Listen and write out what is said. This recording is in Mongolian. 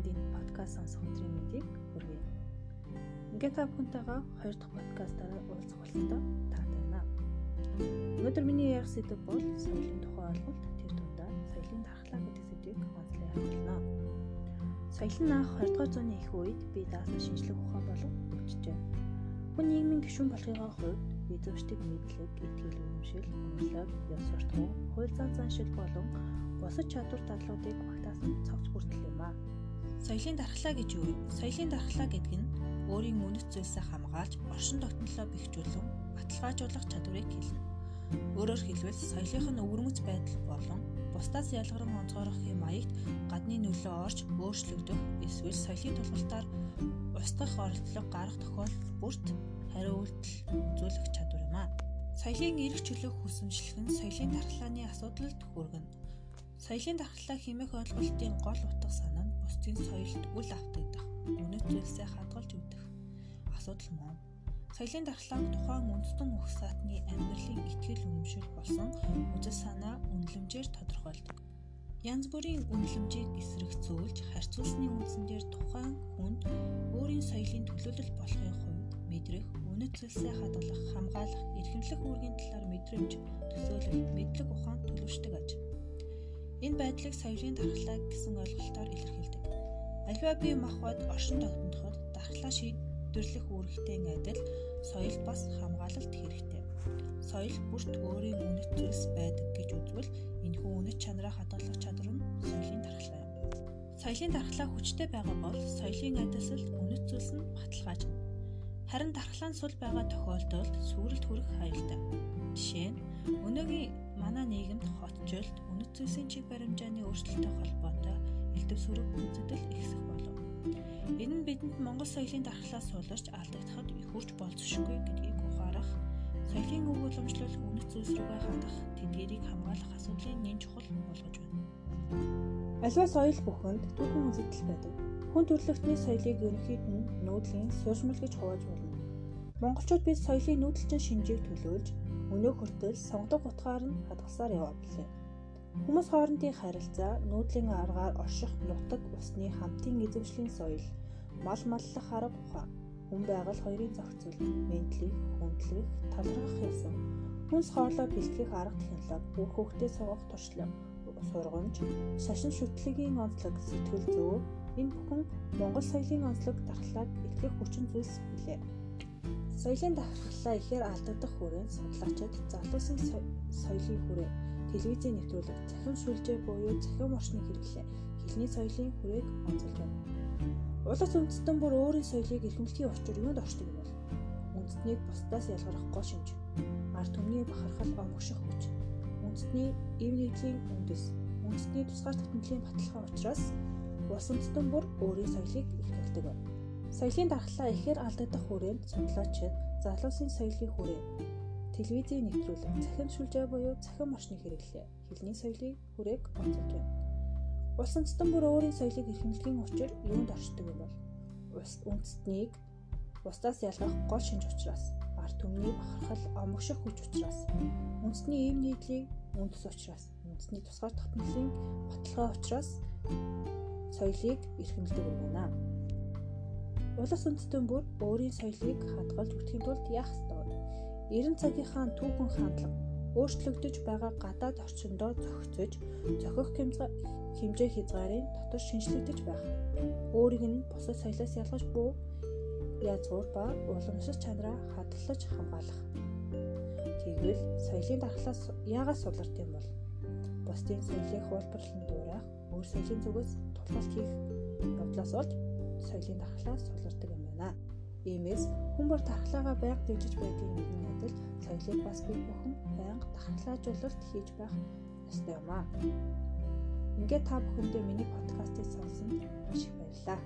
бүхэнд энэ подкаст сонсох өдрийн мэндийг хүргэе. Ингээд та бүхэнтэйгээ хоёр дахь подкастаараа уулзах бололтой таатай байна. Өнөөдөр миний ярих сэдэв бол соёлын тухай ойлголт тэр дундаа соёлын дархлаа гэдэг сэдвийг онцлог ярих болно. Соёл нь анх 20-р зууны их үед бие даасан шинжлэх ухаан болон өвчжээ. Хүн нийгмийн гишүүн болохын хувьд бид зөвшөлт мэдлэг, итгэл үнэмшил, өрлөг, ёс суртахуун, хууль зан заншил болон бусад чадвар дадлуудыг багтаасан цогц хүртэл юм аа. Соёлын дархлаа гэж юу вэ? Соёлын дархлаа гэдэг нь өөрийн үнэт зүйлсээ хамгаалж, оршин тогтнолоо бэхжүүлэн баталгаажуулах чадварыг хэлнэ. Өөрөөр хэлбэл соёлынх нь өвөрмөц байдал болон бусдаас ялгаран онцгойрох юм маягт гадны нөлөө орж өөрчлөгдөх эсвэл соёлын тулгалтаар устгах оролдлого гарах тохиолдол бүрт хариу үйлдэл үзүүлэх чадвар юм а. Соёлын эрх чөлөөх хүсэмжлэх нь соёлын дархлааны асуудалд хүргэнэ. Соёлын дархлаа хэмээх ойлголтын гол утга санаа нь бусдын соёлд үл автагдах, үнэт зүйлсээ хадгалж өгдөх асуудал мөн. Соёлын дархлааг тухайн үндэстэн ухсаатны амьдралын итгэл үнэмшил болсон үзэл санаа үнэлэмжээр тодорхойлдог. Янз бүрийн үнэлэмжийг эсрэгцүүлж харьцуулсны үндсээр тухайн хүнд өөрийн соёлын төлөөлөл болохын хувьд мэдрэх, үнэт зүйлсээ хадгалах, хамгаалах, эрхэмлэх үүргийн талаар мэдрэмж, төсөөлөл, мэдлэг ухаан төлөвшдөг аж. Энэ байдлыг соёлын дархлаа гэсэн ойлголтоор илэрхийлдэг. Альва бие махбод оршин тогтноход дархлаа шийдвэрлэх үүрэгтэй адил соёлд бас хамгаалалт хэрэгтэй. Соёл бүрт өөрийн үнэт зүйлс байдаг гэж үзвэл энэхүү үнэт чанараа хадгалах чадвар нь соёлын дархлаа юм. Соёлын дархлаа хүчтэй байгаа бол соёлын адилсалд үнэт. Харин дархлаа нь сул байгаа тохиолдолд сүрэлт хүрэх аюултай. Жишээ нь өнөөгийн манай нийгэмд хотжолд үнэт зүйлсийн чиг баримжааны өөрчлөлттэй холбоотой элдв сүрэг үзэгдэл ихсэх болов. Энэ нь бидэнд Монгол соёлын дархлаас суулгаж алдагдахад хурж болцсошгүй гэдгийг ухаарах, соёлын өв уламжлал үнэт зүйлс рүүгээ хандах, тэнгэрийг хамгаалах асуудлын нэн чухал болгож байна. Аливаа соёл бүхэнд түүхэн үзэгдэл байдаг. Хүн төрөлхтний соёлыг ерөнхийд нь нүүдлийн суурьшмал гэж хувааж болно. Монголчууд бид соёлын нүүдэлчин шинжийг төлөөлж өнөө хүртэл сонгодог утгаар нь хадгалсаар яваа билээ. Хүмүүс хоорондын харилцаа, нүүдлийн аргаар орших нутаг усны хамтын эзэмшлийн соёл, мал маллах арга ухаан, хүн байгаль хоёрын зохицол, ментлийг хүндлэх, талархах ясан, хүнс хоолой бэлтгэх арга технологи, бүх хүүхдээ суугах туршлага, сургамж, шашин шүтлэгийн онцлог, сэтгэл зүй энэ бүхэн Монгол соёлын онцлог дархлааг эхлэх хүчин зүйлс билээ. Соёлын дархлаа ихээр алдагдах хүрээнд судлаачид залуусын соёлын хүрээ телевизийн нэвтрүүлэг, захин шүлжээ буюу захин орчныг хэрэглээ. Хэлний соёлын хүрээг байна. Улс үндэстэн бүр өөрийн соёлыг эрхэмлэхийн учир юунд оршдог юм бол? Үндэстнийг бусдаас ялгарах гол шинж. Ард түмний бахархал омгших хүч. Үндэстний эв нэгдлийн үндэс. Үндэстний тусгай тогтнолын баталгаа учраас улс үндэстэн бүр өөрийн соёлыг эрхэлдэг байна. Соёлын дархлаа ихээр алдагдах хүрээнд судлаачид залуусын соёлын хүрээ телевизийн нэвтрүүлэг, захин шүлжээ буюу захин орчныг хэрэглээ. Хэлний соёлын хүрээг онцолж байна. Улс үндэстэн бүр өөрийн соёлыг эрхэмлэхийн учир юунд оршдог юм бол? Улс үндэстнийг бусдаас ялгах гол шинж учраас, ард түмний бахархал, омгших хүч учраас, үндэсний эв нийтлийг үндэс учраас, үндэсний тусгаар тогтнолын баталгаа учраас соёлыг эрхэмлдэг юм байна. Улс үндэстэн бүр өөрийн соёлыг хадгалж өгөхийн тулд яах ёстой? 90 цагийнхаа түүхэн хандлага өөрчлөгдөж байгаа гадаад орчиндөө зохицож зохих хэмжээ хязгаарын дотор шинжлэгдэж байх. Өөрийг нь бусад соёлоос ялгаж буй язгуур ба уламжлалт чанараа хадгалж хамгаалах. Тэгвэл соёлын дархлаас яагаад сулард юм бол? Бусдын соёлыг хуулбарлан дуурайх, өөр соёлын зүгээс тулгалт хийх явдлаас болж соёлын дархлаас сулардаг юм байна. Иймээс хүн бүр дархлаагаа байнга дэмжиж байдгийг нэгэн адил соёлыг бас бид бүхэн байнга дархлаажуулалт хийж байх ёстой юм аа. Ингээд та бүхэндээ миний подкастыг сонсон маш их баярлалаа.